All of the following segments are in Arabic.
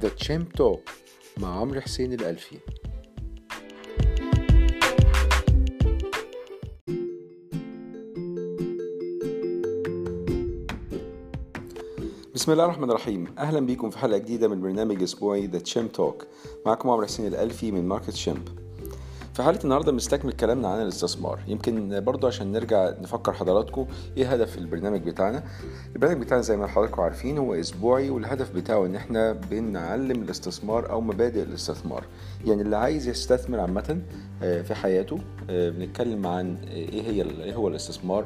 The Champ Talk مع عمرو حسين الألفي. بسم الله الرحمن الرحيم. أهلا بيكم في حلقة جديدة من برنامج أسبوعي The Champ Talk معكم عمرو حسين الألفي من Market Champ. في حلقه النهارده بنستكمل كلامنا عن الاستثمار. يمكن برضو عشان نرجع نفكر حضراتكم إيه هدف البرنامج بتاعنا؟ البرنامج بتاعنا زي ما حضراتكم عارفين هو أسبوعي والهدف بتاعه إن إحنا بنعلم الاستثمار أو مبادئ الاستثمار. يعني اللي عايز يستثمر عامة آه، في حياته آه، بنتكلم عن إيه هي إيه هو الاستثمار؟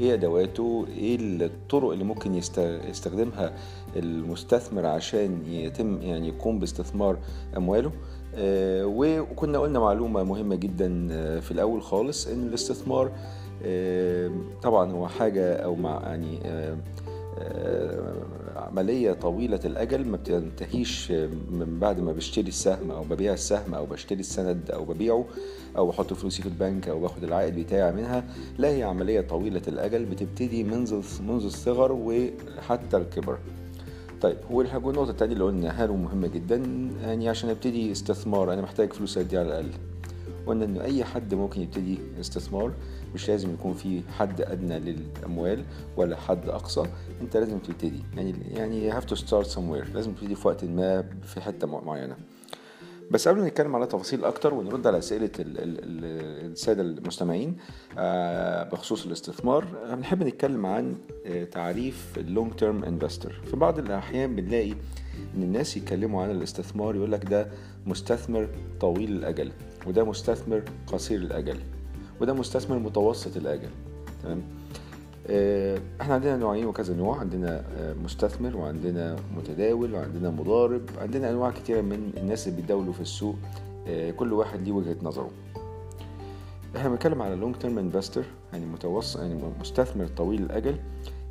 إيه أدواته إيه الطرق اللي ممكن يست- يستخدمها المستثمر عشان يتم يعني يقوم باستثمار أمواله؟ آه، وكنا قلنا معلومة مهمة جدا آه، في الأول خالص إن الاستثمار آه، طبعا هو حاجة أو مع يعني عملية طويلة الأجل ما بتنتهيش من بعد ما بشتري السهم أو ببيع السهم أو بشتري السند أو ببيعه أو بحط فلوسي في البنك أو باخد العائد بتاعي منها. لا هي عملية طويلة الأجل بتبتدي منذ منذ الصغر وحتى الكبر. طيب هو الحاجة النقطة التانية اللي قلناها له مهمة جدا؟ يعني عشان أبتدي استثمار أنا محتاج فلوس قد إيه على الأقل؟ قلنا إنه أي حد ممكن يبتدي استثمار. مش لازم يكون في حد أدنى للأموال ولا حد أقصى أنت لازم تبتدي. يعني يعني you have to start somewhere. لازم تبتدي في وقت ما في حتة معينة. بس قبل ما نتكلم على تفاصيل أكتر ونرد على أسئلة ال- ال- ال- السادة المستمعين آه، بخصوص الاستثمار بنحب نتكلم عن آه، تعريف ال long-term investor في بعض الأحيان بنلاقي إن الناس يتكلموا عن الاستثمار يقول لك ده مستثمر طويل الأجل وده مستثمر قصير الأجل. وده مستثمر متوسط الأجل. تمام؟ آه، إحنا عندنا نوعين وكذا نوع. عندنا آه، مستثمر وعندنا متداول وعندنا مضارب. عندنا انواع كتيرة من الناس اللي بيتداولوا في السوق آه، كل واحد ليه وجهة نظره. إحنا بنتكلم على long-term investor يعني متوسط يعني مستثمر طويل الأجل.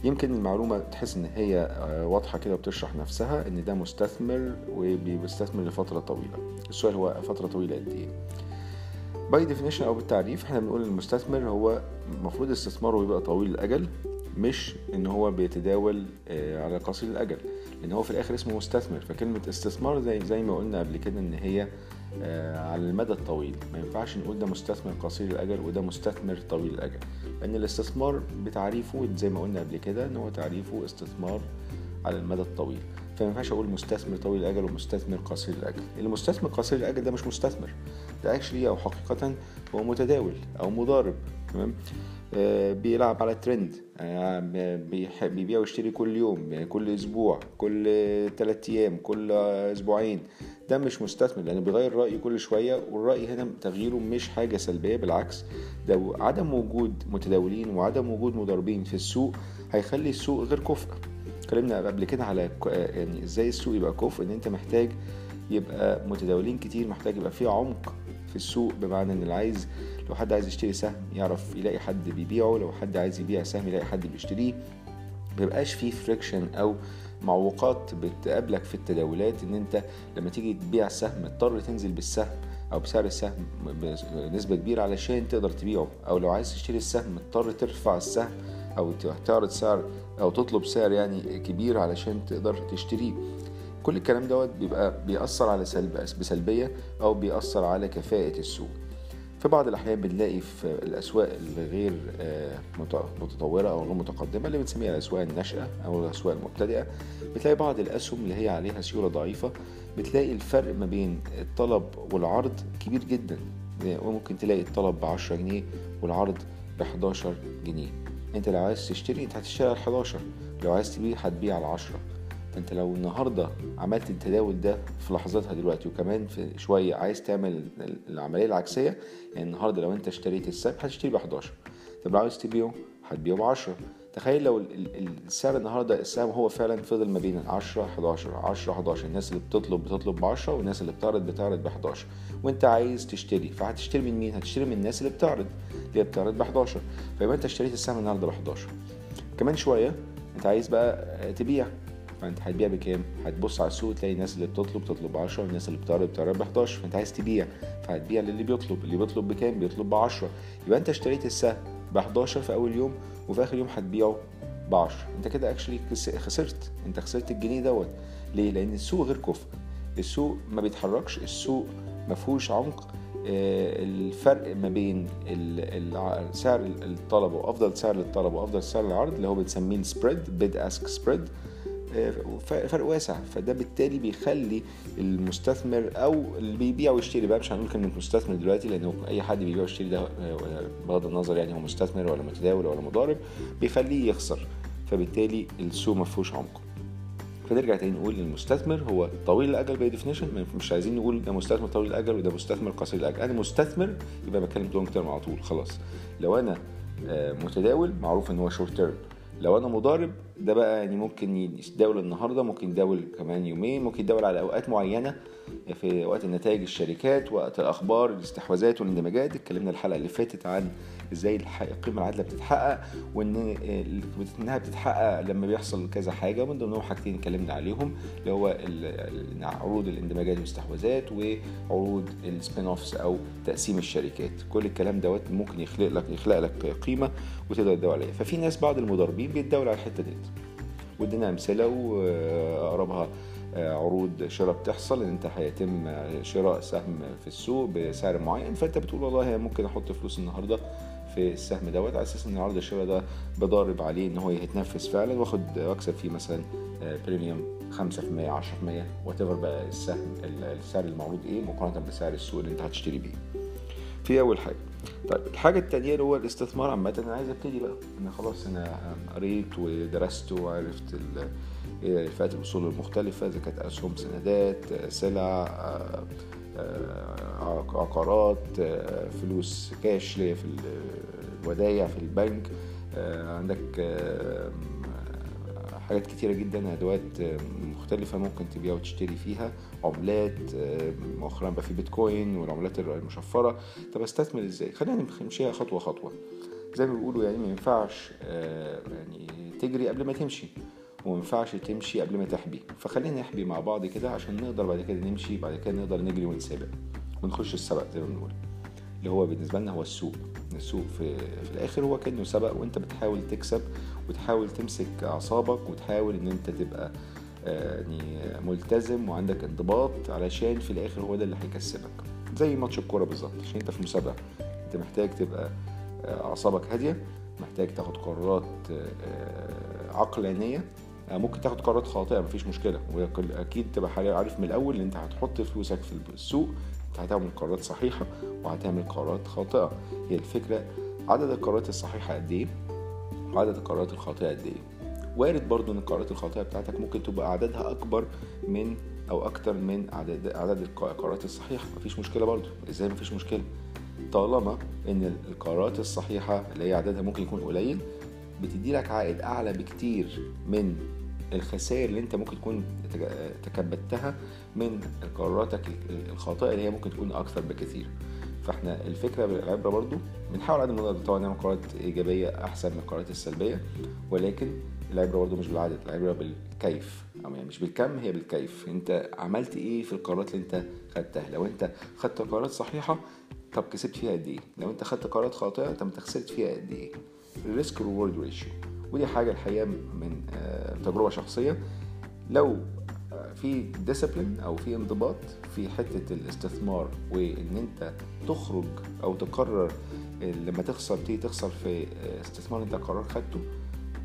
يمكن المعلومة تحس إن هي واضحة كده وبتشرح نفسها إن ده مستثمر وبيستثمر لفترة طويلة. السؤال هو فترة طويلة قد إيه؟ by definition أو بالتعريف إحنا بنقول المستثمر هو المفروض استثماره يبقى طويل الأجل مش إن هو بيتداول آه، على قصير الأجل لأن هو في الآخر اسمه مستثمر. فكلمة استثمار زي زي ما قلنا قبل كده إن هي آه، على المدى الطويل. ما ينفعش نقول ده مستثمر قصير الأجل وده مستثمر طويل الأجل. لأن الاستثمار بتعريفه زي ما قلنا قبل كده إن هو تعريفه استثمار على المدى الطويل. فما ينفعش أقول مستثمر طويل الأجل ومستثمر قصير الأجل. المستثمر قصير الأجل ده مش مستثمر. ده اكشلي أو حقيقه هو متداول أو مضارب تمام؟ آه، بيلعب على ترند آه، بيبيع ويشتري كل يوم كل أسبوع كل ثلاثة أيام كل أسبوعين. ده مش مستثمر لأنه بيغير رأيه كل شوية والرأي هنا تغييره مش حاجة سلبية بالعكس. ده عدم وجود متداولين وعدم وجود مضاربين في السوق هيخلي السوق غير كفء. اتكلمنا قبل كده على ك- يعني إزاي السوق يبقى كفء إن أنت محتاج يبقى متداولين كتير محتاج يبقى في عمق في السوق بمعنى إن اللي عايز لو حد عايز يشتري سهم يعرف يلاقي حد بيبيعه لو حد عايز يبيع سهم يلاقي حد بيشتريه. مبيبقاش فيه فريكشن أو معوقات بتقابلك في التداولات إن أنت لما تيجي تبيع سهم تضطر تنزل بالسهم أو بسعر السهم بنسبة كبيرة علشان تقدر تبيعه أو لو عايز تشتري السهم تضطر ترفع السهم أو تعرض سعر أو تطلب سعر يعني كبير علشان تقدر تشتريه. كل الكلام دوت بيبقى بيأثر على سلب بسلبية أو بيأثر على كفاءة السوق. في بعض الأحيان بنلاقي في الأسواق الغير آه، مت- متطورة أو غير متقدمة اللي بنسميها الأسواق الناشئة أو الأسواق المبتدئة بتلاقي بعض الأسهم اللي هي عليها سيولة ضعيفة بتلاقي الفرق ما بين الطلب والعرض كبير جدا. وممكن تلاقي الطلب ب 10 جنيه والعرض ب 11 جنيه. انت لو عايز تشتري انت هتشتري على 11 لو عايز تبيع هتبيع على 10 فانت لو النهارده عملت التداول ده في لحظتها دلوقتي وكمان في شوية عايز تعمل العملية العكسية يعني النهارده لو انت اشتريت السهم هتشتري ب 11 طب لو عايز تبيعه هتبيعه ب 10 تخيل لو ال- ال- السعر النهارده السهم هو فعلا فضل ما بين 10 11 10 11 الناس اللي بتطلب بتطلب ب 10 والناس اللي بتعرض بتعرض ب 11 وانت عايز تشتري فهتشتري من مين؟ هتشتري من الناس اللي بتعرض اللي هي بتعرض ب 11 فيبقى انت اشتريت السهم النهارده ب 11 كمان شوية انت عايز بقى تبيع. فانت هتبيع بكام؟ هتبص على السوق تلاقي الناس اللي بتطلب بتطلب ب 10 والناس اللي بتعرض بتعرض ب 11 فانت عايز تبيع فهتبيع للي بيطلب. اللي بيطلب بكام؟ بيطلب ب 10 يبقى انت اشتريت السهم ب 11 في أول يوم وفي آخر يوم هتبيعه ب 10 أنت كده اكشلي خسرت. أنت خسرت الجنيه دوت. ليه؟ لأن السوق غير كفء. السوق ما بيتحركش. السوق ما فيهوش عمق. آه، الفرق ما بين سعر الطلب وأفضل سعر للطلب وأفضل سعر للعرض اللي هو بنسميه السبريد بيد اسك سبريد فرق واسع. فده بالتالي بيخلي المستثمر أو اللي بيبيع ويشتري بقى مش هنقول كلمة مستثمر دلوقتي لأنه أي حد بيبيع ويشتري ده آه، بغض النظر يعني هو مستثمر ولا متداول ولا مضارب بيخليه يخسر. فبالتالي السوق ما فيهوش عمق. فنرجع تاني نقول المستثمر هو طويل الأجل by definition مش عايزين نقول ده مستثمر طويل الأجل وده مستثمر قصير الأجل. أنا مستثمر يبقى بتكلم long-term على طول خلاص. لو أنا آه، متداول معروف إن هو short-term لو أنا مضارب ده بقى يعني ممكن يتداول النهارده ممكن يتداول كمان يومين ممكن يتداول على أوقات معينة في وقت النتائج الشركات وقت الأخبار الاستحواذات والاندماجات. اتكلمنا الحلقة اللي فاتت عن إزاي القيمه العادله بتتحقق وإن انها بتتحقق لما بيحصل كذا حاجة. من ضمنهم حاجتين اتكلمنا عليهم اللي هو عروض الاندماجات والاستحواذات وعروض ال spin-offs أو تقسيم الشركات. كل الكلام دوت ممكن يخلق لك يخلق لك قيمة وتقدر تدور عليها. ففي ناس بعض المضاربين بيتداولوا على الحتة ديت. وادينا أمثلة وأقربها آه، عروض شراء بتحصل إن أنت هيتم شراء سهم في السوق بسعر معين فأنت بتقول والله ممكن أحط فلوس النهارده في السهم دوت على أساس إن عرض الشراء ده بضارب عليه إن هو يتنفذ فعلا واخد واكسب فيه مثلا premium 5% 10% whatever بقى السهم السعر المعروض إيه مقارنة بسعر السوق اللي أنت هتشتري بيه. في أول حاجة. طيب الحاجة الثانية اللي هو الاستثمار عامة أنا عايز أبتدي بقى. أنا خلاص أنا قريت ودرست وعرفت فئات الأصول المختلفة إذا كانت اسهم سندات سلع آه، عقارات آه، فلوس كاش في الودايع في البنك آه، عندك حاجات كتيرة جدا أدوات مختلفة ممكن تبيع وتشتري فيها عملات مؤخرا بقى في بيتكوين والعملات المشفرة. طب أستثمر إزاي؟ خلينا نمشيها خطوة خطوة. زي ما بيقولوا يعني ما ينفعش يعني تجري قبل ما تمشي وما ينفعش تمشي قبل ما تحبي. فخلينا نحبي مع بعض كده عشان نقدر بعد كده نمشي بعد كده نقدر نجري ونسابق ونخش السبق زي ما بنقول. اللي هو بالنسبة لنا هو السوق. السوق في, في الآخر هو كأنه سبق وأنت بتحاول تكسب وتحاول تمسك أعصابك وتحاول إن أنت تبقى آه، يعني ملتزم وعندك انضباط علشان في الآخر هو ده اللي هيكسبك. زي ماتش الكورة بالظبط عشان أنت في مسابقة. أنت محتاج تبقى آه، أعصابك هادية محتاج تاخد قرارات آه، عقلانية. ممكن تاخد قرارات خاطئة مفيش مشكلة. واكيد تبقى عارف من الأول إن أنت هتحط فلوسك في السوق أنت هتعمل قرارات صحيحة وهتعمل قرارات خاطئة. هي الفكرة عدد القرارات الصحيحة قد إيه؟ وعدد القرارات الخاطئة قد إيه؟ وارد برضو إن القرارات الخاطئة بتاعتك ممكن تبقى عددها أكبر من أو أكتر من عدد عدد القرارات الصحيحة. مفيش مشكلة برضو. إزاي مفيش مشكلة؟ طالما إن القرارات الصحيحة اللي هي عددها ممكن يكون قليل بتدي لك عائد أعلى بكتير من الخسائر اللي أنت ممكن تكون تكبدتها من قراراتك الخاطئة اللي هي ممكن تكون أكثر بكثير. فاحنا الفكرة بالعبره برضو بنحاول قد ما نقدر طبعا نعمل قرارات إيجابية أحسن من القرارات السلبية ولكن العبره برضو مش بالعدد العبره بالكيف أو يعني مش بالكم هي بالكيف. أنت عملت إيه في القرارات اللي أنت خدتها؟ لو أنت خدت قرارات صحيحة طب كسبت فيها قد إيه؟ لو أنت خدت قرارات خاطئة طب أنت خسرت فيها قد إيه؟ ال risk reward ratio. ودي حاجة الحقيقة من آه، تجربة شخصية. لو في discipline أو في انضباط في حتة الاستثمار وإن أنت تخرج أو تقرر لما تخسر تيجي تخسر في استثمار أنت قرار خدته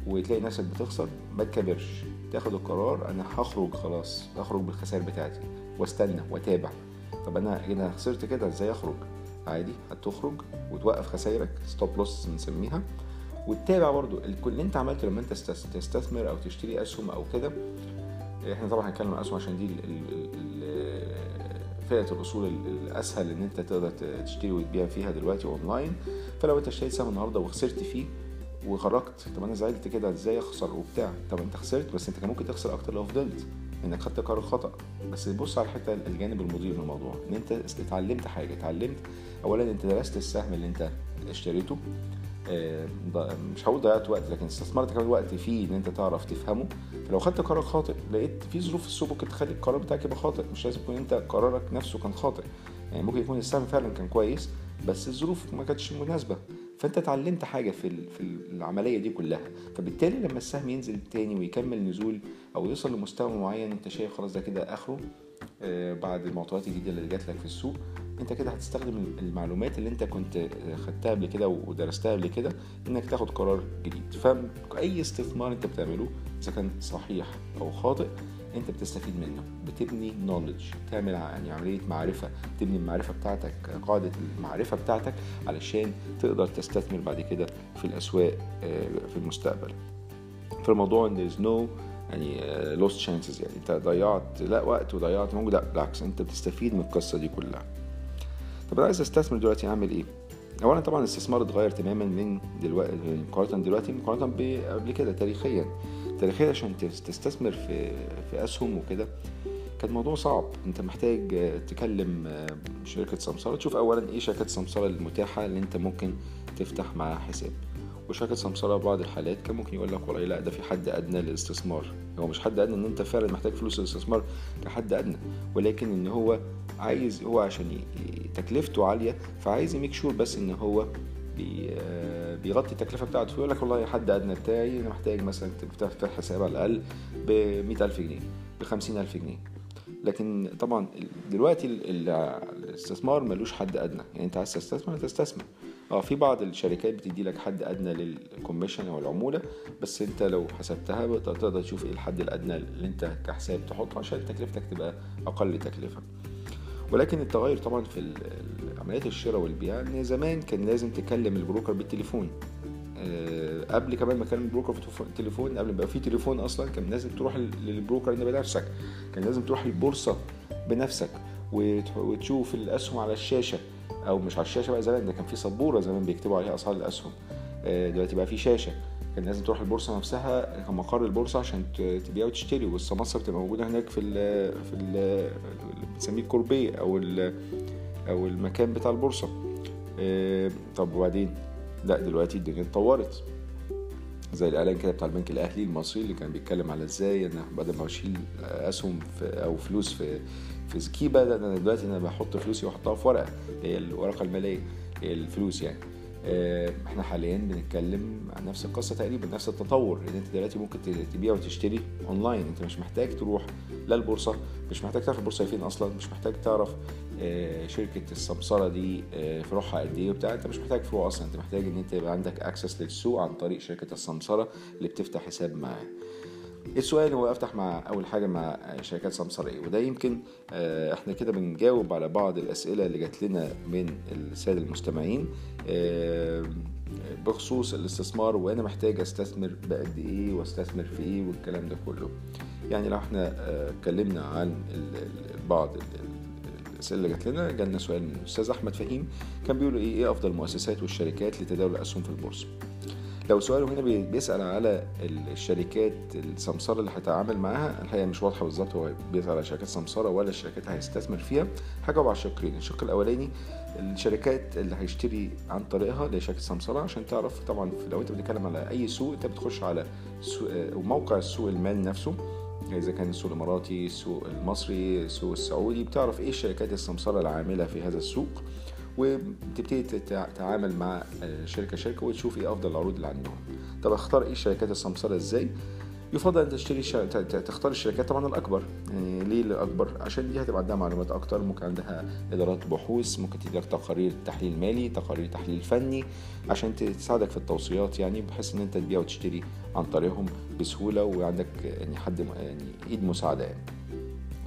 وتلاقي نفسك بتخسر ما تكبرش تاخد القرار أنا هخرج خلاص هخرج بالخسائر بتاعتي واستنى وأتابع. طب أنا أنا خسرت كده إزاي أخرج؟ عادي هتخرج وتوقف خسائرك stop loss بنسميها وتتابع برضو كل اللي أنت عملته لما أنت تستثمر أو تشتري أسهم أو كده إحنا طبعا هنتكلم عن اسهم عشان دي فئة الاصول الأسهل إن أنت تقدر تشتري وتبيع فيها دلوقتي أونلاين. فلو أنت اشتريت سهم النهارده وخسرت فيه وخرجت طب أنا زعلت كده إزاي أخسر وبتاع؟ طب أنت خسرت بس أنت كان ممكن تخسر أكتر لو فضلت انك خدت قرار خطأ. بس بص على الحتة الجانب المضيء من الموضوع إن أنت اتعلمت حاجة اتعلمت اولا أنت درست السهم اللي أنت اشتريته مش هقول ضيعت وقت لكن استثمرت كمان وقت فيه إن أنت تعرف تفهمه. فلو خدت قرار خاطئ لقيت في ظروف السوق ممكن تخلي القرار بتاعك يبقى خاطئ. مش لازم يكون أنت قرارك نفسه كان خاطئ. يعني ممكن يكون السهم فعلا كان كويس بس الظروف ما كانتش مناسبة. فأنت اتعلمت حاجة في في العملية دي كلها. فبالتالي لما السهم ينزل تاني ويكمل نزول أو يوصل لمستوى معين أنت شايف خلاص ده كده آخره آه، بعد المعطيات الجديدة اللي جات لك في السوق. انت كده هتستخدم المعلومات اللي انت كنت خدتها قبل كده ودرستها قبل كده انك تاخد قرار جديد. فأي استثمار انت بتعمله إذا كان صحيح أو خاطئ انت بتستفيد منه. بتبني نولج تعمل يعني عملية معرفة تبني المعرفة بتاعتك قاعدة المعرفة بتاعتك علشان تقدر تستثمر بعد كده في الأسواق آه، في المستقبل. فالموضوع إن there's no يعني لوست uh, شانسز يعني. انت ضيعت لا وقت وضيعت مجهود لا بالعكس انت بتستفيد من القصة دي كلها. طب أنا عايز أستثمر دلوقتي أعمل إيه؟ اولا طبعا الاستثمار اتغير تماما من دلوقتي مقارنة دلوقتي مقارنة قبل كده تاريخيا. تاريخيا عشان تستثمر في في أسهم وكده كان موضوع صعب. أنت محتاج تكلم شركة سمساره تشوف اولا إيه شركات سمساره المتاحة اللي أنت ممكن تفتح معاها حساب. وشركة سمسارة بعض الحالات كان ممكن يقول لك والله لا ده في حد أدنى للاستثمار. هو مش حد أدنى إن أنت فعلا محتاج فلوس للاستثمار كحد أدنى. ولكن إن هو عايز هو عشان تكلفته عالية فعايز يميك شور بس إن هو بيغطي التكلفة بتاعته. فيقول لك والله حد أدنى بتاعي أنا محتاج مثلا تفتح حساب على الأقل ب ألف جنيه ب ألف جنيه. لكن طبعا دلوقتي الاستثمار ملوش حد أدنى. يعني أنت عايز تستثمر تستثمر آه في بعض الشركات بتدي لك حد أدنى للكوميشن أو العموله بس أنت لو حسبتها تقدر تشوف إيه الحد الأدنى اللي أنت كحساب تحطه عشان تكلفتك تبقى أقل تكلفة. ولكن التغير طبعا في عمليات الشراء والبيع إن زمان كان لازم تكلم البروكر بالتليفون. آه، قبل كمان ما كان البروكر في التليفون قبل ما يبقى في تليفون أصلا كان لازم تروح للبروكر انت بنفسك كان لازم تروح البورصه بنفسك وتشوف الأسهم على الشاشة. أو مش على الشاشة بقى زمان ده كان في سبورة زمان بيكتبوا عليها أسعار الأسهم. آه، دلوقتي بقى في شاشة. كان لازم تروح البورصة نفسها كمقر البورصة عشان تبيع وتشتري والسماسره بتبقى موجودة هناك في ال في ال بنسميه الكوربيه أو أو المكان بتاع البورصة. آه، طب وبعدين؟ لا دلوقتي الدنيا اتطورت. زي الإعلان كده بتاع البنك الأهلي المصري اللي كان بيتكلم على إزاي أنا بدل ما اشيل أسهم في أو فلوس في في سكيبه ده أنا دلوقتي أنا بحط فلوسي وأحطها في ورقة اللي هي الورقة المالية هي الفلوس يعني. آه، إحنا حاليا بنتكلم عن نفس القصة تقريبا نفس التطور إن أنت دلوقتي ممكن تبيع وتشتري أونلاين. أنت مش محتاج تروح لا البورصه مش محتاج تعرف البورصه فين أصلا؟ مش محتاج تعرف آه، شركة السمسره دي آه، فروعها قد إيه وبتاع. أنت مش محتاج فروع أصلا أنت محتاج إن أنت يبقى عندك access للسوق عن طريق شركة السمسره اللي بتفتح حساب معاها السؤال هو أفتح مع أول حاجة مع شركات سمسرة إيه وده يمكن آه، إحنا كده بنجاوب على بعض الأسئلة اللي جات لنا من السادة المستمعين. آه، بخصوص الاستثمار وأنا محتاج أستثمر بقد إيه وأستثمر في إيه والكلام ده كله. يعني لو إحنا آه، اتكلمنا عن بعض الأسئلة اللي جات لنا جالنا سؤال من الأستاذ أحمد فهيم كان بيقول إيه إيه أفضل المؤسسات والشركات لتداول الاسهم في البورصة؟ لو سؤاله هنا بيسأل على الشركات السمسارة اللي هيتعامل معاها. الحقيقة مش واضحة بالظبط هو بيسأل على شركات سمسارة ولا الشركات هيستثمر فيها. هجاوب على الشقين. الشق الأولاني الشركات اللي هيشتري عن طريقها اللي هي شركة سمسارة عشان تعرف طبعا لو أنت بتتكلم على أي سوق أنت بتخش على موقع السوق المال نفسه. إذا كان السوق الإماراتي السوق المصري السوق السعودي بتعرف إيه الشركات السمسارة العاملة في هذا السوق. وتبتدي تتعامل مع آه، شركة شركة وتشوف إيه افضل العروض اللي عندهم. طب اختار إيه الشركات السمسره إزاي؟ يفضل ان تشتري شا... تختار الشركات طبعا الأكبر. يعني ليه الأكبر؟ عشان دي هتبقى عندها معلومات أكتر ممكن عندها إدارات بحوث ممكن تديلك تقارير تحليل مالي تقارير تحليل فني عشان تساعدك في التوصيات يعني بحيث إن أنت تبيع وتشتري عن طريقهم بسهولة وعندك يعني حد يعني إيد مساعدة يعني.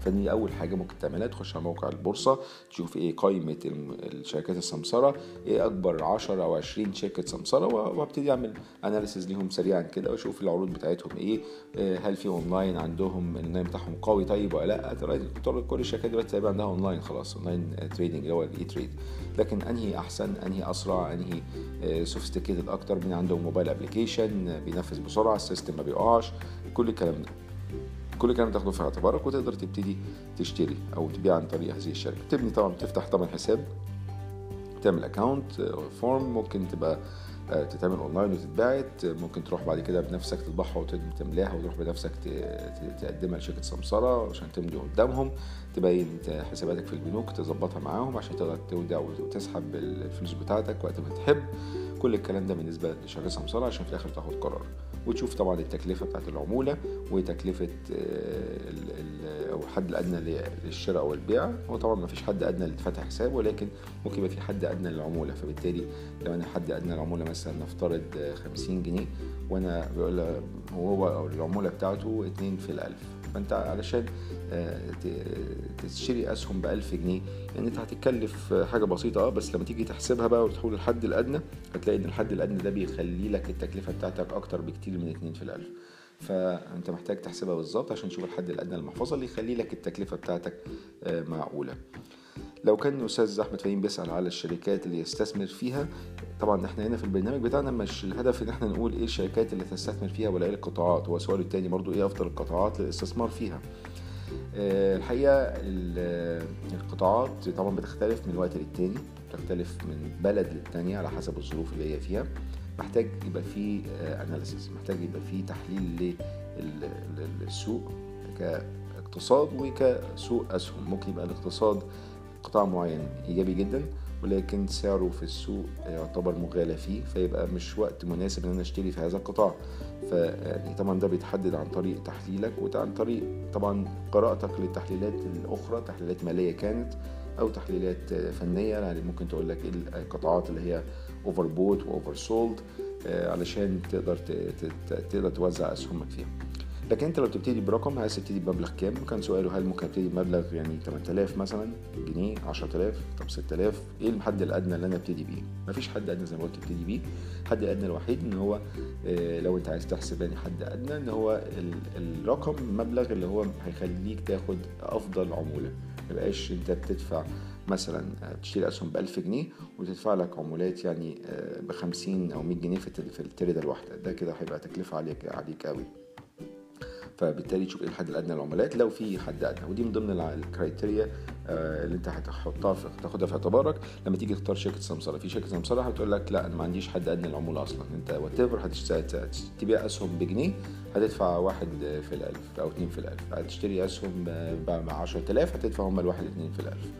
فدي أول حاجة ممكن تعملها تخش على موقع البورصة تشوف إيه قائمة الشركات السمسرة إيه أكبر 10 أو 20 شركة سمسرة وأبتدي أعمل اناليسيز ليهم سريعا كده وأشوف العروض بتاعتهم إيه آه، هل في اونلاين عندهم الاونلاين بتاعهم قوي طيب ولا لأ كل الشركات دلوقتي تقريبا عندها اونلاين خلاص online trading اللي هو ال e-trade لكن أنهي أحسن أنهي أسرع أنهي sophisticated آه، أكتر؟ من عندهم mobile application بينفذ بسرعة ال system ما بيقعش كل الكلام ده. كل الكلام تاخده في اعتبارك وتقدر تبتدي تشتري أو تبيع عن طريق هذه الشركة. تبني طبعا تفتح طبعا حساب تعمل account form ممكن تبقى آه، تتعمل اونلاين وتتباعت. ممكن تروح بعد كده بنفسك تطبعها وتملاها وتروح بنفسك تقدمها لشركة سمسرة عشان تمضي قدامهم. تبين حساباتك في البنوك تظبطها معاهم عشان تقدر تودع وتسحب الفلوس بتاعتك وقت ما تحب. كل الكلام ده بالنسبة لشركه سمساره عشان في الآخر تاخد قرار. وتشوف طبعا التكلفة بتاعت العمولة وتكلفة آه، أو الحد الادنى للشراء أو البيع. هو طبعا ما فيش حد أدنى لفتح حساب ولكن ممكن يبقى في حد أدنى للعمولة. فبالتالي لو أنا حد أدنى للعمولة مثلا نفترض 50 جنيه وأنا وهو العمولة بتاعته 2 في الألف. فانت علشان آه، تشتري أسهم ب 1000 جنيه يعني انت هتتكلف حاجة بسيطة آه بس لما تيجي تحسبها بقى وتحول الحد الأدنى هتلاقي إن الحد الأدنى ده بيخلي لك التكلفة بتاعتك أكتر بكتير من 2 في الألف. فأنت محتاج تحسبها بالظبط عشان تشوف الحد الأدنى للمحفظه اللي يخلي لك التكلفة بتاعتك آه، معقولة. لو كان الأستاذ أحمد فهيم بيسأل على الشركات اللي يستثمر فيها طبعا إحنا هنا في البرنامج بتاعنا مش الهدف إن إحنا نقول إيه الشركات اللي تستثمر فيها ولا إيه القطاعات هو السؤال التاني برضو إيه أفضل القطاعات للاستثمار فيها. آه، الحقيقة القطاعات طبعا بتختلف من وقت للتاني بتختلف من بلد للتانية على حسب الظروف اللي هي فيها. محتاج يبقى فيه اناليسيس محتاج يبقى فيه تحليل للسوق كاقتصاد وكسوق أسهم. ممكن يبقى الاقتصاد قطاع معين إيجابي جدا ولكن سعره في السوق يعتبر مغالى فيه فيبقى مش وقت مناسب إن أنا أشتري في هذا القطاع. فيعني طبعا ده بيتحدد عن طريق تحليلك وعن طريق طبعا قراءتك للتحليلات الأخرى تحليلات مالية كانت أو تحليلات فنية. يعني ممكن تقول لك إيه القطاعات اللي هي overbought و oversold علشان تقدر تقدر توزع أسهمك فيها. لكن انت لو تبتدي برقم عايز تبتدي بمبلغ كام؟ كان سؤاله هل ممكن ابتدي بمبلغ يعني 8000 مثلا؟ جنيه 10000 طب 6000 إيه الحد الأدنى اللي أنا أبتدي بيه؟ مفيش حد أدنى زي ما قلت تبتدي بيه. الحد الأدنى الوحيد إن هو آه، لو أنت عايز تحسب يعني حد أدنى إن هو الرقم المبلغ اللي هو هيخليك تاخد أفضل عمولة. ميبقاش أنت بتدفع مثلا تشتري أسهم ب 1000 جنيه وتدفع لك عمولات يعني آه، ب 50 أو 100 جنيه في ال trade الواحدة. ده كده هيبقى تكلفة عليك عليك قوي فبالتالي تشوف إيه الحد الأدنى للعمولات. لو في حد أدنى ودي من ضمن ال criteria آه، اللي أنت هتحطها في تاخدها في اعتبارك. لما تيجي تختار شركة سمسرة في شركة سمسرة هتقول لك لا أنا ما عنديش حد أدنى للعمولة أصلا. أنت whatever هتبيع أسهم بجنيه هتدفع واحد في الألف أو اتنين في الألف. هتشتري أسهم ب 10000 هتدفع هم الواحد اتنين في الألف.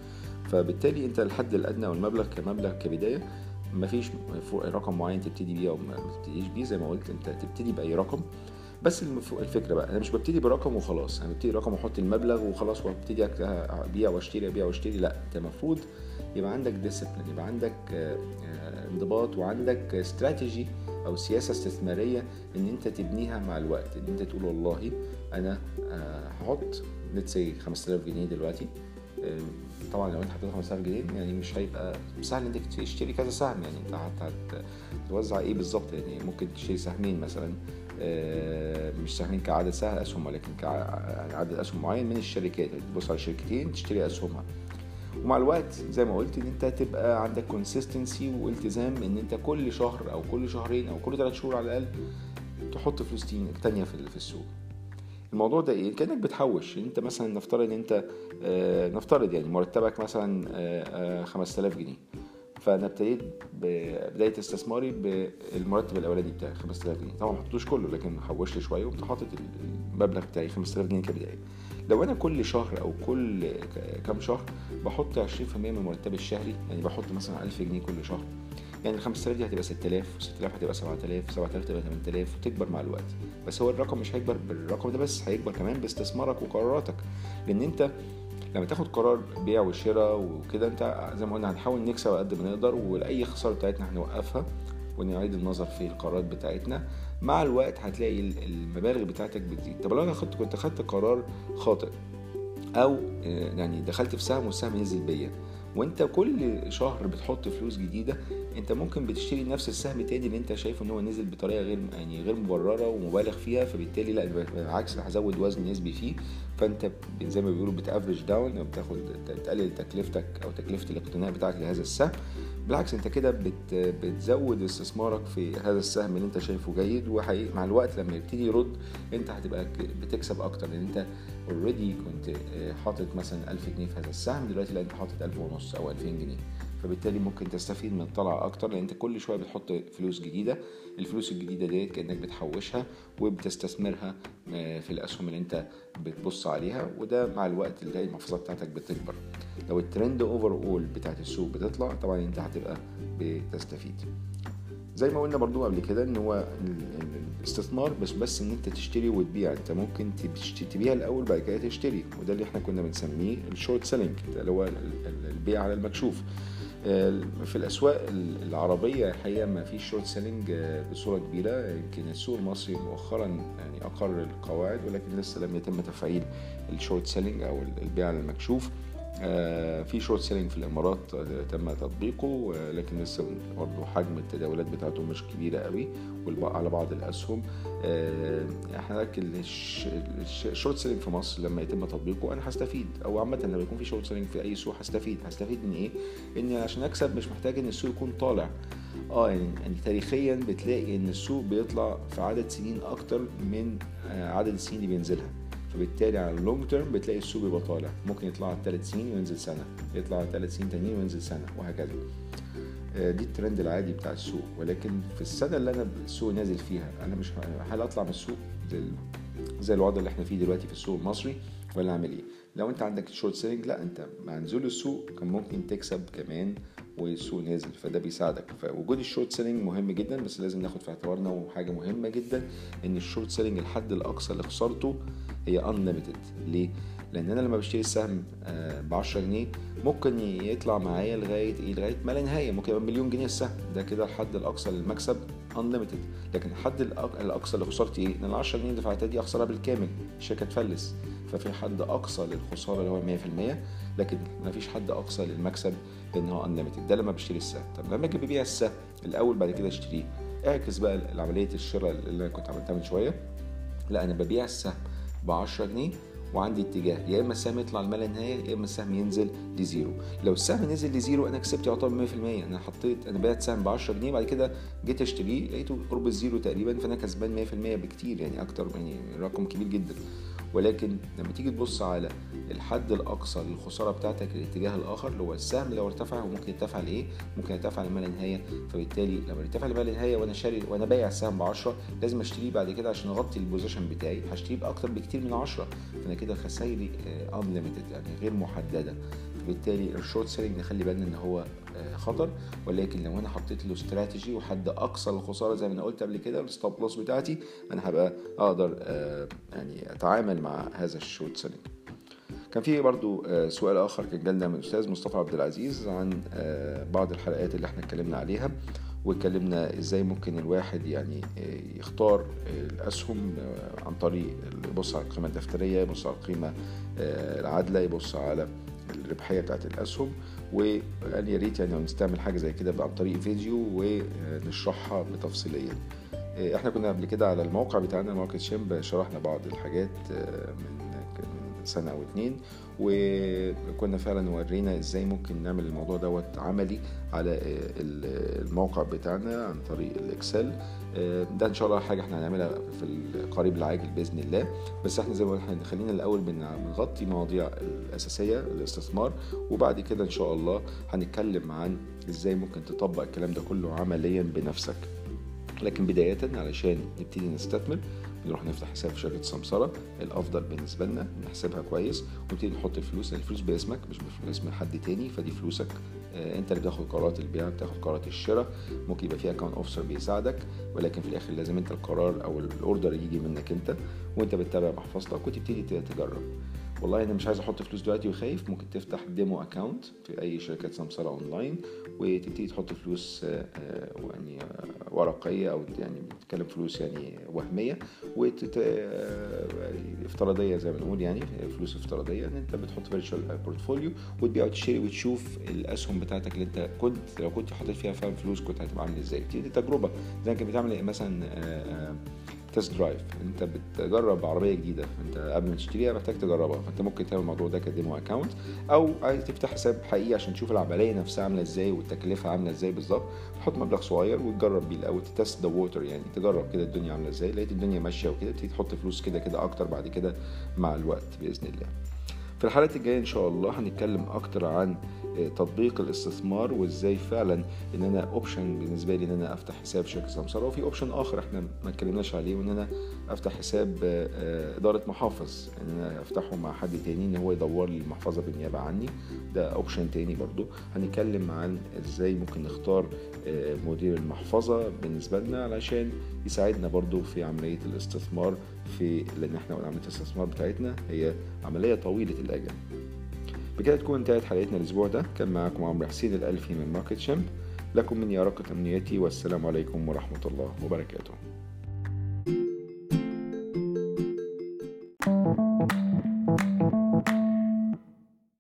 فبالتالي أنت الحد الأدنى أو المبلغ كمبلغ كبداية مفيش رقم معين تبتدي بيه أو ما تبتديش بيه. زي ما قلت أنت تبتدي بأي رقم. بس الفكرة بقى أنا مش ببتدي برقم وخلاص أنا ببتدي رقم وأحط المبلغ وخلاص وأبتدي أبيع وأشتري أبيع وأشتري لأ أنت المفروض يبقى عندك ديسيبلين يبقى عندك آه، آه، انضباط وعندك استراتيجي أو سياسة استثمارية إن أنت تبنيها مع الوقت إن أنت تقول والله أنا آه، هحط let's 5000 جنيه دلوقتي طبعا لو أنت حطيت 5000 جنيه يعني مش هيبقى سهل إنك تشتري كذا سهم يعني أنت هتوزع إيه بالظبط يعني ممكن تشتري سهمين مثلا مش سهمين كعدد سهل اسهم ولكن كعدد أسهم معين من الشركات. تبص على شركتين تشتري أسهمها. ومع الوقت زي ما قلت إن أنت تبقى عندك consistency والتزام إن أنت كل شهر أو كل شهرين أو كل ثلاث شهور على الأقل تحط فلوس تانية في السوق. الموضوع ده إيه؟ كأنك بتحوش. أنت مثلا نفترض إن أنت آه، نفترض يعني مرتبك مثلا 5000 آه، جنيه. فأنا ابتديت بداية استثماري بالمرتب الأولاني بتاعي 5000 جنيه. طبعا ما حطيتوش كله لكن حوشت شوية وقمت حاطط المبلغ بتاعي 5000 جنيه كبدايه لو أنا كل شهر أو كل كام شهر بحط 20% من مرتبي الشهري يعني بحط مثلا 1000 جنيه كل شهر يعني ال 5000 دي هتبقى 6000 6000 هتبقى 7000 7000 هتبقى 8000 وتكبر مع الوقت. بس هو الرقم مش هيكبر بالرقم ده بس هيكبر كمان باستثمارك وقراراتك. لأن أنت لما تاخد قرار بيع وشراء وكده انت زي ما قلنا هنحاول نكسب قد ما نقدر وأي خسارة بتاعتنا هنوقفها ونعيد النظر في القرارات بتاعتنا. مع الوقت هتلاقي المبالغ بتاعتك بتزيد. طب لو أنا خدت كنت خدت قرار خاطئ أو آه، يعني دخلت في سهم والسهم نزل بيا وأنت كل شهر بتحط فلوس جديدة انت ممكن بتشتري نفس السهم تاني اللي انت شايفه ان هو نزل بطريقة غير يعني غير مبررة ومبالغ فيها فبالتالي لا بالعكس هزود وزن نسبي فيه. فانت زي ما بيقولوا بتافرج داون أو بتاخد تقلل تكلفتك أو تكلفة الاقتناء بتاعك لهذا السهم. بالعكس انت كده بت بتزود استثمارك في هذا السهم اللي انت شايفه جيد. ومع الوقت لما يبتدي يرد انت هتبقى بتكسب أكتر. لأن انت already كنت حاطط مثلا 1000 جنيه في هذا السهم دلوقتي لا انت حاطط 1000 ونص أو 2000 جنيه. فبالتالي ممكن تستفيد من طلعة أكتر لأن أنت كل شوية بتحط فلوس جديدة الفلوس الجديدة ديت كأنك بتحوشها وبتستثمرها آه، في الأسهم اللي أنت بتبص عليها وده مع الوقت تلاقي المحفظة بتاعتك بتكبر. لو ال trend overall بتاعت السوق بتطلع طبعا أنت هتبقى بتستفيد. زي ما قلنا برضو قبل كده إن هو الاستثمار مش بس إن أنت تشتري وتبيع أنت ممكن تبيع الأول بعد كده تشتري وده اللي إحنا كنا بنسميه ال short selling اللي هو البيع على المكشوف. في الأسواق العربية الحقيقة ما فيش short selling بصورة كبيرة. يمكن السوق المصري مؤخرا يعني أقر القواعد ولكن لسه لم يتم تفعيل ال short selling أو البيع المكشوف. آه، في short selling في الإمارات تم تطبيقه آه، لكن لسه برضه حجم التداولات بتاعته مش كبيرة قوي. على بعض الأسهم. آه، إحنا ال short selling في مصر لما يتم تطبيقه أنا هستفيد. أو عامة لما يكون في short selling في أي سوق هستفيد. هستفيد من إيه؟ ان عشان أكسب مش محتاج إن السوق يكون طالع. آه يعني, يعني تاريخيا بتلاقي إن السوق بيطلع في عدد سنين أكتر من عدد السنين اللي بينزلها. فبالتالي على ال long term بتلاقي السوق بيبقى طالع. ممكن يطلع ثلاث سنين وينزل سنة. يطلع ثلاث سنين تانيين وينزل سنة. وهكذا. آه، دي الترند العادي بتاع السوق. ولكن في السنة اللي أنا السوق نازل فيها أنا مش هل أطلع من السوق زي الوضع اللي إحنا فيه دلوقتي في السوق المصري ولا أعمل إيه؟ لو أنت عندك short selling لا أنت مع نزول السوق كان ممكن تكسب كمان والسوق نازل فده بيساعدك. فوجود ال short selling مهم جدا بس لازم ناخد في اعتبارنا وحاجة مهمة جدا إن ال short selling الحد الأقصى لخسارته هي unlimited ليه؟ لأن أنا لما بشتري السهم آه، ب 10 جنيه ممكن يطلع معايا لغاية إيه؟ لغاية ما لا نهاية. ممكن يبقى مليون جنيه السهم. ده كده الحد الأقصى للمكسب unlimited لكن الحد الأقصى لخسارتي إيه؟ إن ال 10 جنيه اللي دفعتها دي أخسرها بالكامل. الشركة تفلس. ففي حد أقصى للخسارة اللي هو 100% لكن ما فيش حد أقصى للمكسب لأن هو unlimited ده لما بشتري السهم. طب لما أجي ببيع السهم الأول بعد كده أشتريه. اعكس بقى عملية الشراء اللي أنا كنت عملتها من شوية. لا أنا ببيع السهم ب 10 جنيه وعندي اتجاه يا إما السهم يطلع لما لا نهاية يا إما السهم ينزل ل zero. لو السهم نزل ل zero أنا كسبت يعتبر 100% أنا حطيت أنا بعت سهم ب 10 جنيه بعد كده جيت أشتريه لقيته قرب ال zero تقريبا فأنا كسبان 100% بكتير يعني أكتر يعني رقم كبير جدا. ولكن لما تيجي تبص على الحد الأقصى للخسارة بتاعتك الاتجاه الآخر اللي هو السهم لو ارتفع هو ممكن يرتفع لإيه؟ ممكن يرتفع لما لا نهاية. فبالتالي لما يرتفع لما لا نهاية وأنا شاري وأنا بايع السهم ب 10 لازم أشتريه بعد كده عشان أغطي ال position بتاعي. هشتريه بأكتر بكتير من 10 فأنا كده خسايري unlimited آه، يعني غير محددة. فبالتالي ال short selling نخلي بالنا إن هو خطر. ولكن لو أنا حطيت له استراتيجي وحد أقصى للخساره زي ما أنا قلت قبل كده ال stop loss بتاعتي أنا هبقى أقدر آه، يعني أتعامل مع هذا ال short selling كان في برضو آه، سؤال آخر كان جالنا من الأستاذ مصطفى عبد العزيز عن بعض الحلقات اللي إحنا اتكلمنا عليها واتكلمنا إزاي ممكن الواحد يعني يختار الأسهم عن طريق يبص على القيمة الدفترية يبص على القيمة العادلة يبص على الربحية بتاعت الأسهم. وقال يا ريت يعني نستعمل حاجة زي كده عن طريق فيديو ونشرحها بتفصيليا إحنا كنا قبل كده على الموقع بتاعنا Market Champ شرحنا بعض الحاجات من سنة أو اتنين وكنا فعلا ورينا إزاي ممكن نعمل الموضوع دوت عملي على الموقع بتاعنا عن طريق الإكسل. ده إن شاء الله حاجة إحنا هنعملها في القريب العاجل بإذن الله. بس إحنا زي ما قلنا خلينا الأول بنغطي مواضيع الأساسية الاستثمار وبعد كده إن شاء الله هنتكلم عن إزاي ممكن تطبق الكلام ده كله عمليا بنفسك. لكن بداية علشان نبتدي نستثمر نروح نفتح حساب في شركة سمسرة. الأفضل بالنسبة لنا نحسبها كويس. ونبتدي نحط الفلوس الفلوس باسمك مش باسم حد تاني فدي فلوسك. آه انت اللي بتاخد قرارات البيع بتاخد قرارات الشراء. ممكن يبقى فيها كمان officer بيساعدك ولكن في الآخر لازم انت القرار أو ال order يجي منك انت وانت بتتابع محفظتك وتبتدي تجرب. والله أنا مش عايز أحط فلوس دلوقتي وخايف. ممكن تفتح demo account في أي شركة سمسرة اونلاين وتبتدي تحط فلوس آه، آه، يعني آه، ورقية أو يعني بتتكلم فلوس يعني وهمية افتراضية زي ما بنقول يعني فلوس افتراضية. إن أنت بتحط virtual portfolio وتبيع وتشتري وتشوف الأسهم بتاعتك اللي أنت كنت لو كنت حاطط فيها فعلا فلوس كنت هتبقى عامل إزاي. دي تجربة. زي كنت بتعمل مثلا test drive انت بتجرب عربية جديدة. انت قبل ما تشتريها محتاج تجربها. فانت ممكن تعمل الموضوع ده ك demo account أو عايز تفتح حساب حقيقي عشان تشوف العملية نفسها عاملة إزاي والتكلفة عاملة إزاي بالظبط. تحط مبلغ صغير وتجرب بيه الأول test the water يعني. تجرب كده الدنيا عاملة إزاي. لقيت الدنيا ماشية وكده تبتدي تحط فلوس كده كده أكتر بعد كده مع الوقت بإذن الله. في الحلقات الجاية إن شاء الله هنتكلم أكتر عن آه، تطبيق الاستثمار وإزاي فعلا إن أنا option بالنسبة لي إن أنا أفتح حساب شركة سمساره وفي option آخر إحنا ما اتكلمناش عليه وإن أنا أفتح حساب آه، إدارة محافظ. إن أنا أفتحه مع حد تاني إن هو يدير لي المحفظة بالنيابة عني. ده option تاني برضو. هنتكلم عن إزاي ممكن نختار آه، مدير المحفظة بالنسبة لنا علشان يساعدنا برضو في عملية الاستثمار في لأن إحنا عمليه الاستثمار بتاعتنا هي عملية طويلة الأجل. بكده تكون انتهت حلقتنا الأسبوع ده. كان معاكم عمرو حسين الألفي من ماركت شامب لكم مني أرق أمنياتي والسلام عليكم ورحمة الله وبركاته.